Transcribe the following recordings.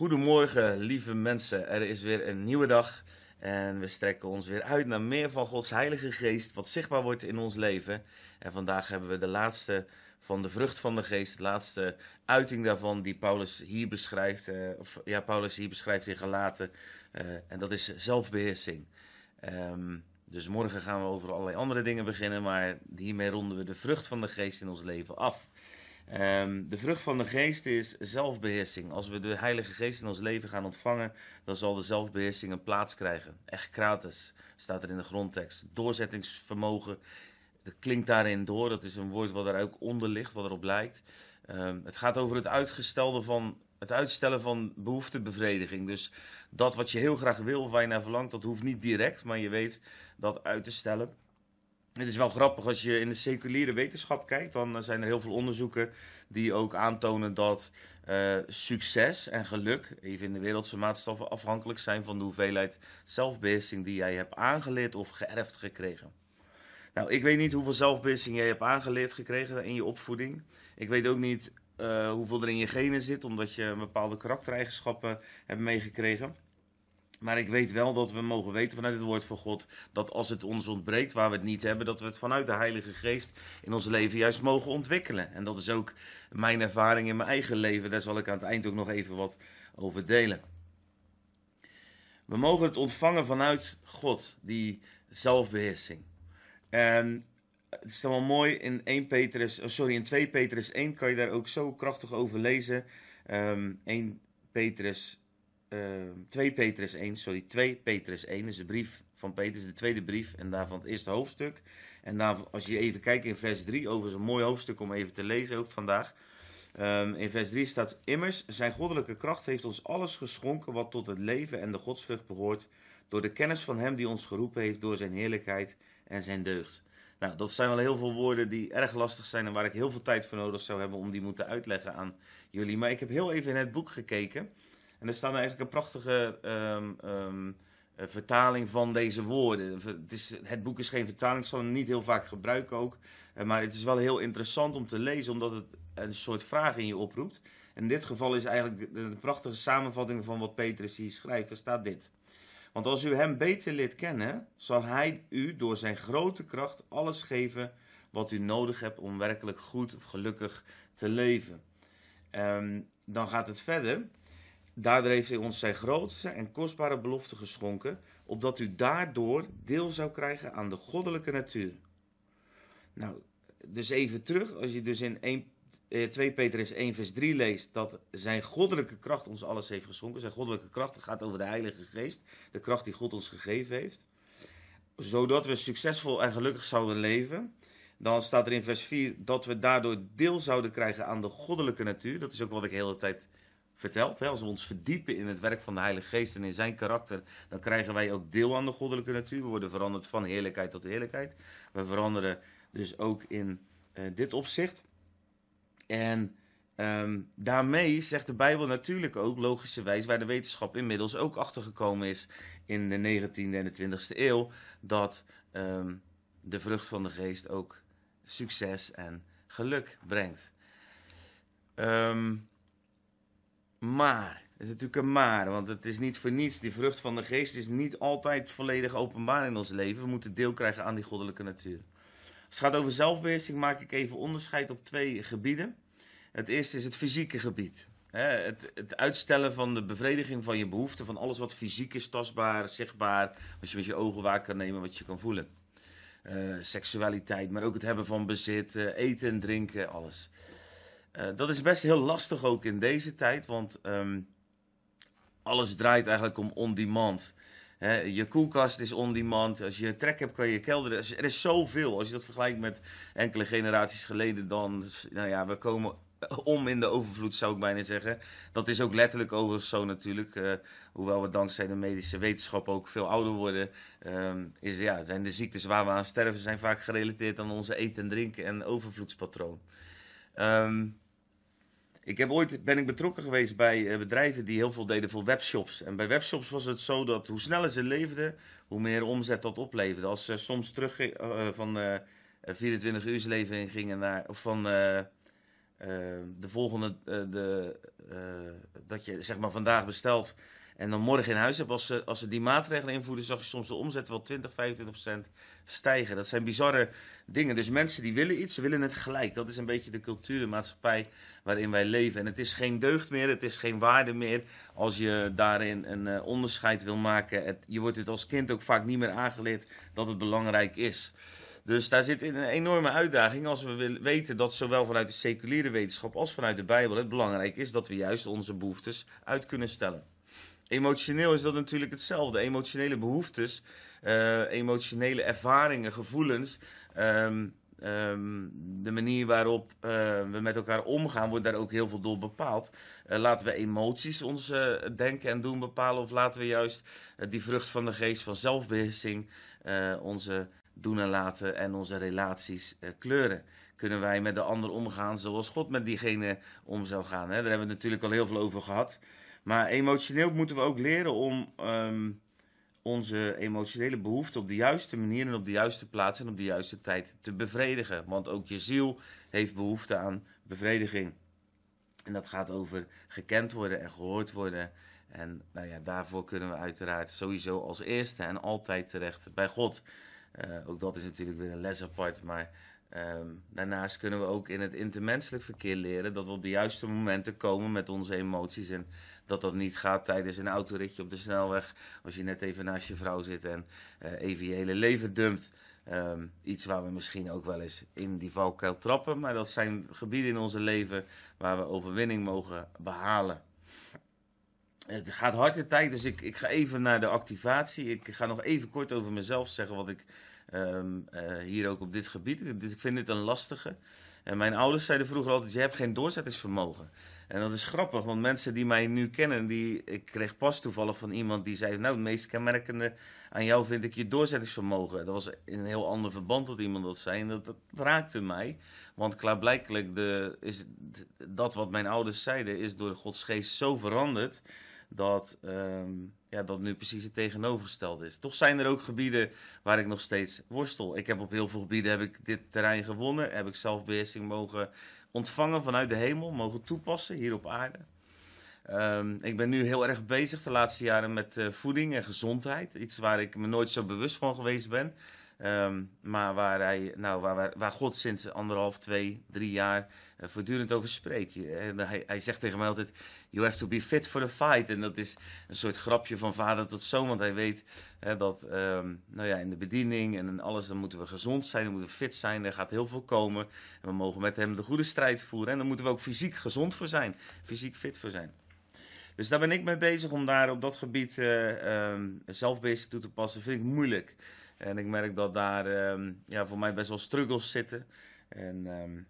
Goedemorgen, lieve mensen. Er is weer een nieuwe dag en we strekken ons weer uit naar meer van Gods Heilige Geest, wat zichtbaar wordt in ons leven. En vandaag hebben we de laatste van de vrucht van de Geest, de laatste uiting daarvan die Paulus hier beschrijft, eh, of ja, Paulus hier beschrijft in Galaten. Eh, en dat is zelfbeheersing. Ehm, dus morgen gaan we over allerlei andere dingen beginnen, maar hiermee ronden we de vrucht van de Geest in ons leven af. Ehm, de vrucht van de geest is zelfbeheersing. Als we de Heilige Geest in ons leven gaan ontvangen, dan zal de zelfbeheersing een plaats krijgen. Echt gratis, staat er in de grondtekst. Doorzettingsvermogen, dat klinkt daarin door. Dat is een woord wat er ook onder ligt, wat erop lijkt. Ehm, het gaat over het uitgestelde van het uitstellen van behoeftebevrediging. Dus dat wat je heel graag wil, of waar je naar verlangt, dat hoeft niet direct, maar je weet dat uit te stellen. Het is wel grappig als je in de seculiere wetenschap kijkt, dan zijn er heel veel onderzoeken die ook aantonen dat uh, succes en geluk, even in de wereldse maatstaffen, afhankelijk zijn van de hoeveelheid zelfbeheersing die jij hebt aangeleerd of geërfd gekregen. Nou, ik weet niet hoeveel zelfbeheersing jij hebt aangeleerd gekregen in je opvoeding. Ik weet ook niet uh, hoeveel er in je genen zit, omdat je bepaalde karaktereigenschappen hebt meegekregen. Maar ik weet wel dat we mogen weten vanuit het woord van God dat als het ons ontbreekt, waar we het niet hebben, dat we het vanuit de Heilige Geest in ons leven juist mogen ontwikkelen. En dat is ook mijn ervaring in mijn eigen leven. Daar zal ik aan het eind ook nog even wat over delen. We mogen het ontvangen vanuit God, die zelfbeheersing. En het is dan wel mooi in 1 Petrus, oh sorry, in 2 Petrus 1 kan je daar ook zo krachtig over lezen. Um, ehm, 1 Petrus 2 ehm, Petrus 1, sorry, 2 Petrus 1 is de brief van Petrus, de tweede brief en daarvan het eerste hoofdstuk. En daar, als je even kijkt in vers 3, overigens een mooi hoofdstuk om even te lezen ook vandaag. Um, in vers 3 staat: Immers, zijn goddelijke kracht heeft ons alles geschonken wat tot het leven en de godsvrucht behoort, door de kennis van Hem die ons geroepen heeft door Zijn heerlijkheid en Zijn deugd. Nou, dat zijn wel heel veel woorden die erg lastig zijn en waar ik heel veel tijd voor nodig zou hebben om die moeten uitleggen aan jullie. Maar ik heb heel even in het boek gekeken. En er staat eigenlijk een prachtige um, um, vertaling van deze woorden. Het, is, het, boek is geen vertaling, ik zal het niet heel vaak gebruiken ook. Uh, maar het is wel heel interessant om te lezen, omdat het een soort vraag in je oproept. En in dit geval is eigenlijk de, prachtige samenvatting van wat Petrus hier schrijft. Er staat dit. Want als u hem beter leert kennen, zal hij u door zijn grote kracht alles geven wat u nodig hebt om werkelijk goed of gelukkig te leven. Um, dan gaat het verder. Daardoor heeft hij ons zijn grootste en kostbare belofte geschonken, opdat u daardoor deel zou krijgen aan de goddelijke natuur. Nou, dus even terug, als je dus in 1, eh, 2 Petrus 1 vers 3 leest, dat zijn goddelijke kracht ons alles heeft geschonken. Zijn goddelijke kracht, gaat over de Heilige Geest, de kracht die God ons gegeven heeft. Zodat we succesvol en gelukkig zouden leven. Dan staat er in vers 4 dat we daardoor deel zouden krijgen aan de goddelijke natuur. Dat is ook wat ik de hele tijd verteld. Hè? Als we ons verdiepen in het werk van de Heilige Geest en in zijn karakter, dan krijgen wij ook deel aan de goddelijke natuur. We worden veranderd van heerlijkheid tot heerlijkheid. We veranderen dus ook in uh, dit opzicht. En um, daarmee zegt de Bijbel natuurlijk ook, logischerwijs, waar de wetenschap inmiddels ook achtergekomen is in de 19e en de 20e eeuw, dat um, de vrucht van de geest ook succes en geluk brengt. Um, maar, het is natuurlijk een maar, want het is niet voor niets. Die vrucht van de geest is niet altijd volledig openbaar in ons leven. We moeten deel krijgen aan die goddelijke natuur. Als het gaat over zelfbeheersing maak ik even onderscheid op twee gebieden. Het eerste is het fysieke gebied. Het, uitstellen van de bevrediging van je behoeften, van alles wat fysiek is, tastbaar, zichtbaar, wat je met je ogen waar kan nemen, wat je kan voelen. Uh, seksualiteit, maar ook het hebben van bezit, uh, eten en drinken, alles. Uh, dat is best heel lastig ook in deze tijd, want um, alles draait eigenlijk om on-demand. je koelkast is on-demand. Als je trek hebt, kan je kelderen. Er is zoveel. Als je dat vergelijkt met enkele generaties geleden, dan. Nou ja, we komen om in de overvloed, zou ik bijna zeggen. Dat is ook letterlijk overigens zo natuurlijk. Uh, hoewel we dankzij de medische wetenschap ook veel ouder worden. Um, is, ja, zijn de ziektes waar we aan sterven zijn vaak gerelateerd aan onze eten en drinken en overvloedspatroon. Um, ik heb ooit ben ik betrokken geweest bij uh, bedrijven die heel veel deden voor webshops. En bij webshops was het zo dat hoe sneller ze leefden, hoe meer omzet dat opleverde. Als ze soms terug uh, van uh, 24 uur leven gingen naar, of van de volgende, de, dat je zeg maar vandaag bestelt en dan morgen in huis hebt. Als ze, als ze die maatregelen invoeren, zag je soms de omzet wel 20, 25 procent stijgen. Dat zijn bizarre dingen. Dus mensen die willen iets, ze willen het gelijk. Dat is een beetje de cultuur, de maatschappij waarin wij leven. En het is geen deugd meer, het is geen waarde meer als je daarin een uh, onderscheid wil maken. Het, je wordt het als kind ook vaak niet meer aangeleerd dat het belangrijk is. Dus daar zit een enorme uitdaging als we weten dat zowel vanuit de seculiere wetenschap als vanuit de Bijbel het belangrijk is dat we juist onze behoeftes uit kunnen stellen. Emotioneel is dat natuurlijk hetzelfde. Emotionele behoeftes, uh, emotionele ervaringen, gevoelens. Um, um, de manier waarop uh, we met elkaar omgaan, wordt daar ook heel veel door bepaald. Uh, laten we emoties ons denken en doen bepalen, of laten we juist die vrucht van de geest van zelfbeheersing onze doen en laten en onze relaties kleuren? Kunnen wij met de ander omgaan zoals God met diegene om zou gaan? Hè? Daar hebben we natuurlijk al heel veel over gehad. Maar emotioneel moeten we ook leren om um, onze emotionele behoeften op de juiste manier en op de juiste plaats en op de juiste tijd te bevredigen. Want ook je ziel heeft behoefte aan bevrediging. En dat gaat over gekend worden en gehoord worden. En nou ja, daarvoor kunnen we uiteraard sowieso als eerste en altijd terecht bij God. Uh, ook dat is natuurlijk weer een les apart, maar Um, daarnaast kunnen we ook in het intermenselijk verkeer leren dat we op de juiste momenten komen met onze emoties. En dat dat niet gaat tijdens een autoritje op de snelweg. Als je net even naast je vrouw zit en uh, even je hele leven dumpt. Um, iets waar we misschien ook wel eens in die valkuil trappen. Maar dat zijn gebieden in onze leven waar we overwinning mogen behalen. Het gaat hard de tijd, dus ik, ik ga even naar de activatie. Ik ga nog even kort over mezelf zeggen wat ik um, uh, hier ook op dit gebied. Ik vind dit een lastige. En mijn ouders zeiden vroeger altijd: je hebt geen doorzettingsvermogen. En dat is grappig, want mensen die mij nu kennen, die, ik kreeg pas toevallig van iemand die zei: Nou, het meest kenmerkende aan jou vind ik je doorzettingsvermogen. Dat was in een heel ander verband dat iemand dat zei. En dat, dat raakte mij. Want klaarblijkelijk de, is dat wat mijn ouders zeiden, is door Gods geest zo veranderd dat, um, ja, dat nu precies het tegenovergestelde is. Toch zijn er ook gebieden waar ik nog steeds worstel. Ik heb op heel veel gebieden heb ik dit terrein gewonnen, heb ik zelfbeheersing mogen ontvangen vanuit de hemel, mogen toepassen hier op aarde. Um, ik ben nu heel erg bezig de laatste jaren met uh, voeding en gezondheid. Iets waar ik me nooit zo bewust van geweest ben. Um, maar waar, hij, nou, waar, waar God sinds anderhalf, twee, drie jaar uh, voortdurend over spreekt. hij, hij zegt tegen mij altijd: You have to be fit for the fight. En dat is een soort grapje van vader tot zoon. Want hij weet hè, dat um, nou ja, in de bediening en in alles, dan moeten we gezond zijn, dan moeten we fit zijn. Er gaat heel veel komen. En we mogen met hem de goede strijd voeren. En dan moeten we ook fysiek gezond voor zijn, fysiek fit voor zijn. Dus daar ben ik mee bezig om daar op dat gebied uh, um, zelfbezig toe te passen. Vind ik moeilijk. En ik merk dat daar um, ja, voor mij best wel struggles zitten. En um,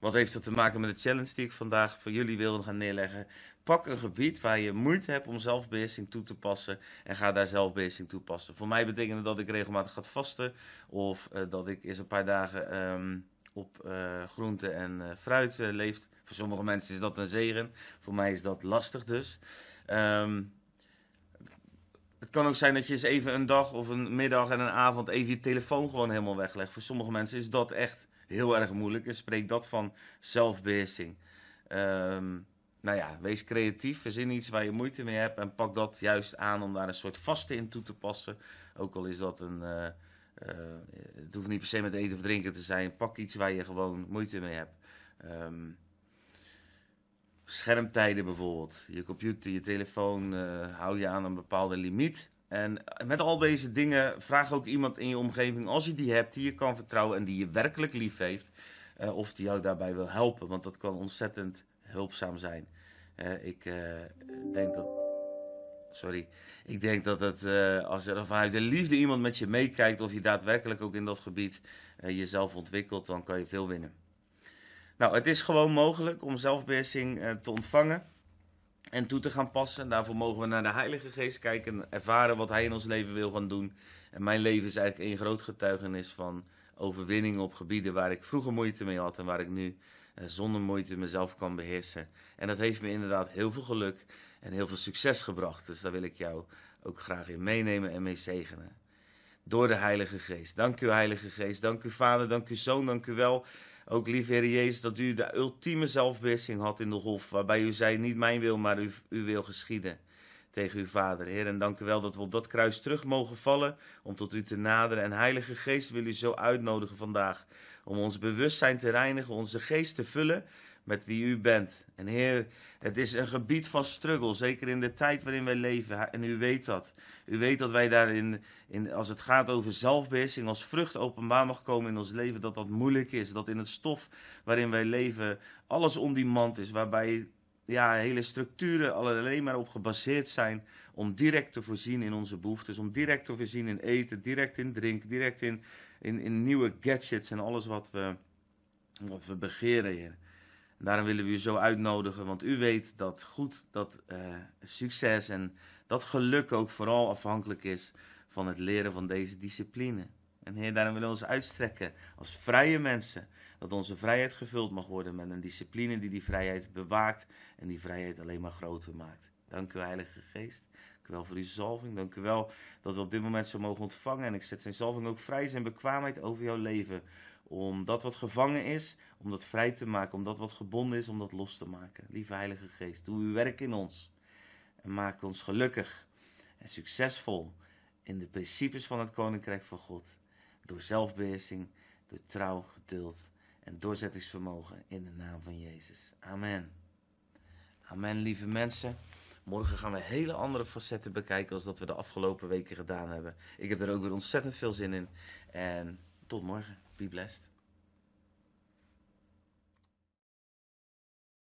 wat heeft dat te maken met de challenge die ik vandaag voor jullie wilde gaan neerleggen? Pak een gebied waar je moeite hebt om zelfbeheersing toe te passen en ga daar zelfbeheersing toepassen. Voor mij betekent dat ik regelmatig ga vasten of uh, dat ik eens een paar dagen um, op uh, groente en uh, fruit leef. Voor sommige mensen is dat een zegen, voor mij is dat lastig dus. Het kan ook zijn dat je eens even een dag of een middag en een avond even je telefoon gewoon helemaal weglegt. Voor sommige mensen is dat echt heel erg moeilijk. En spreek dat van zelfbeheersing. Um, nou ja, wees creatief, verzin iets waar je moeite mee hebt en pak dat juist aan om daar een soort vaste in toe te passen. Ook al is dat een, uh, uh, het hoeft niet per se met eten of drinken te zijn. Pak iets waar je gewoon moeite mee hebt. Um, schermtijden bijvoorbeeld. Je computer, je telefoon, uh, hou je aan een bepaalde limiet. En met al deze dingen vraag ook iemand in je omgeving, als je die hebt, die je kan vertrouwen en die je werkelijk lief heeft, uh, of die jou daarbij wil helpen. Want dat kan ontzettend hulpzaam zijn. Uh, ik denk dat. Sorry. Ik denk dat het, als er vanuit de liefde iemand met je meekijkt, of je daadwerkelijk ook in dat gebied jezelf ontwikkelt, dan kan je veel winnen. Nou, het is gewoon mogelijk om zelfbeheersing te ontvangen en toe te gaan passen. Daarvoor mogen we naar de Heilige Geest kijken en ervaren wat Hij in ons leven wil gaan doen. En mijn leven is eigenlijk een groot getuigenis van overwinningen op gebieden waar ik vroeger moeite mee had en waar ik nu eh, zonder moeite mezelf kan beheersen. En dat heeft me inderdaad heel veel geluk en heel veel succes gebracht. Dus daar wil ik jou ook graag in meenemen en mee zegenen. Door de Heilige Geest. Dank u, Heilige Geest. Dank u, Vader. Dank u, Zoon. Dank u wel Ook lieve Jezus, dat u de ultieme zelfbeheersing had in de hof, waarbij u zei, niet mijn wil, maar u, uw wil geschieden tegen uw Vader. Heer, en dank u wel dat we op dat kruis terug mogen vallen om tot u te naderen. En Heilige Geest wil u zo uitnodigen vandaag om ons bewustzijn te reinigen, onze geest te vullen met wie u bent. En Heer, het is een gebied van struggle, zeker in de tijd waarin wij leven. En u weet dat. U weet dat wij daarin, in, als het gaat over zelfbeheersing, als vrucht openbaar mag komen in ons leven, dat dat moeilijk is. Dat in het stof waarin wij leven alles ondemand is, waarbij ja, hele structuren alleen maar op gebaseerd zijn om direct te voorzien in onze behoeftes, om direct te voorzien in eten, direct in drinken, direct in, in, in nieuwe gadgets en alles wat we, wat we begeren, Heer. En daarom willen we u zo uitnodigen, want u weet dat goed, dat uh, succes en dat geluk ook vooral afhankelijk is van het leren van deze discipline. En Heer, daarom willen we ons uitstrekken als vrije mensen. Dat onze vrijheid gevuld mag worden met een discipline die die vrijheid bewaakt en die vrijheid alleen maar groter maakt. Dank u, Heilige Geest. Dank u wel voor uw zalving. Dank u wel dat we op dit moment zo mogen ontvangen. En ik zet zijn zalving ook vrij, zijn bekwaamheid over jouw leven. Om dat wat gevangen is, om dat vrij te maken. Om dat wat gebonden is, om dat los te maken. Lieve Heilige Geest, doe uw werk in ons. En maak ons gelukkig en succesvol in de principes van het Koninkrijk van God. Door zelfbeheersing, door trouw, geduld en doorzettingsvermogen in de naam van Jezus. Amen. Amen, lieve mensen. Morgen gaan we hele andere facetten bekijken als dat we de afgelopen weken gedaan hebben. Ik heb er ook weer ontzettend veel zin in. En tot morgen. Be blessed.